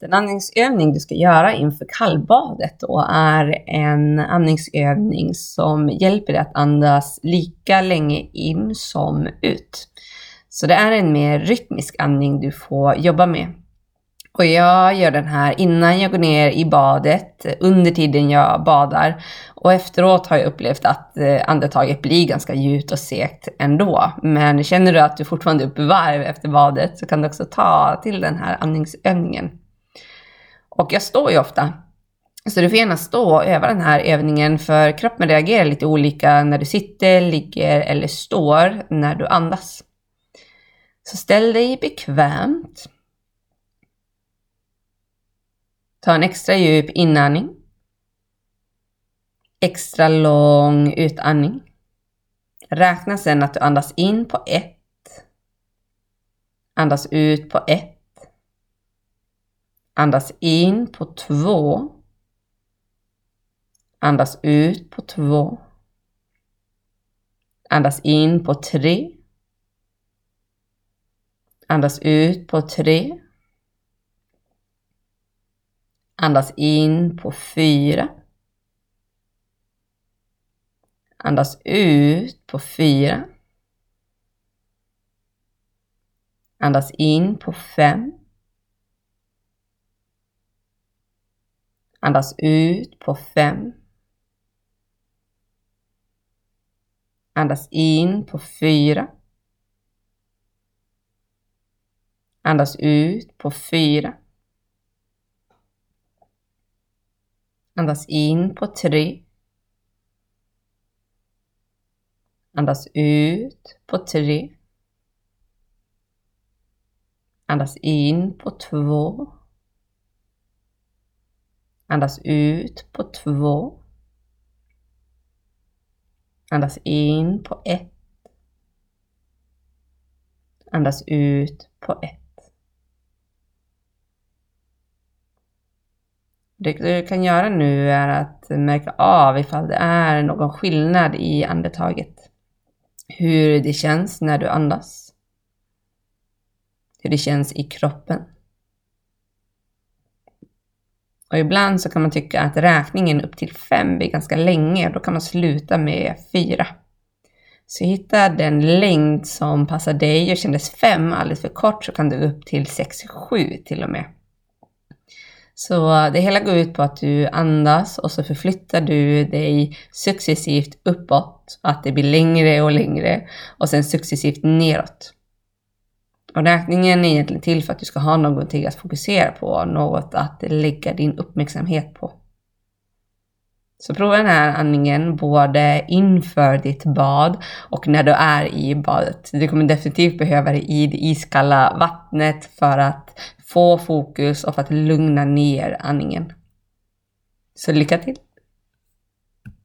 Den andningsövning du ska göra inför kallbadet då är en andningsövning som hjälper dig att andas lika länge in som ut. Så det är en mer rytmisk andning du får jobba med. Och jag gör den här innan jag går ner i badet, under tiden jag badar. Och efteråt har jag upplevt att eh, andetaget blir ganska djupt och segt ändå. Men känner du att du fortfarande är uppe i varv efter badet så kan du också ta till den här andningsövningen. Och jag står ju ofta. Så du får gärna stå och öva den här övningen för kroppen reagerar lite olika när du sitter, ligger eller står när du andas. Så ställ dig bekvämt. Ta en extra djup inandning. Extra lång utandning. Räkna sedan att du andas in på ett. Andas ut på ett. Andas in på två. Andas ut på två. Andas in på tre. Andas ut på tre. Andas in på fyra. Andas ut på fyra. Andas in på fem. Andas ut på fem. Andas in på fyra. Andas ut på fyra. Andas in på tre. Andas ut på tre. Andas in på två. Andas ut på två. Andas in på ett. Andas ut på ett. Det du kan göra nu är att märka av ifall det är någon skillnad i andetaget. Hur det känns när du andas. Hur det känns i kroppen. Och ibland så kan man tycka att räkningen upp till fem blir ganska länge och då kan man sluta med fyra. Så hitta den längd som passar dig och kändes fem alldeles för kort så kan du upp till sex, sju till och med. Så det hela går ut på att du andas och så förflyttar du dig successivt uppåt, att det blir längre och längre och sen successivt neråt. Och räkningen är egentligen till för att du ska ha någonting att fokusera på, något att lägga din uppmärksamhet på. Så prova den här andningen både inför ditt bad och när du är i badet. Du kommer definitivt behöva det i det iskalla vattnet för att få fokus och för att lugna ner andningen. Så lycka till!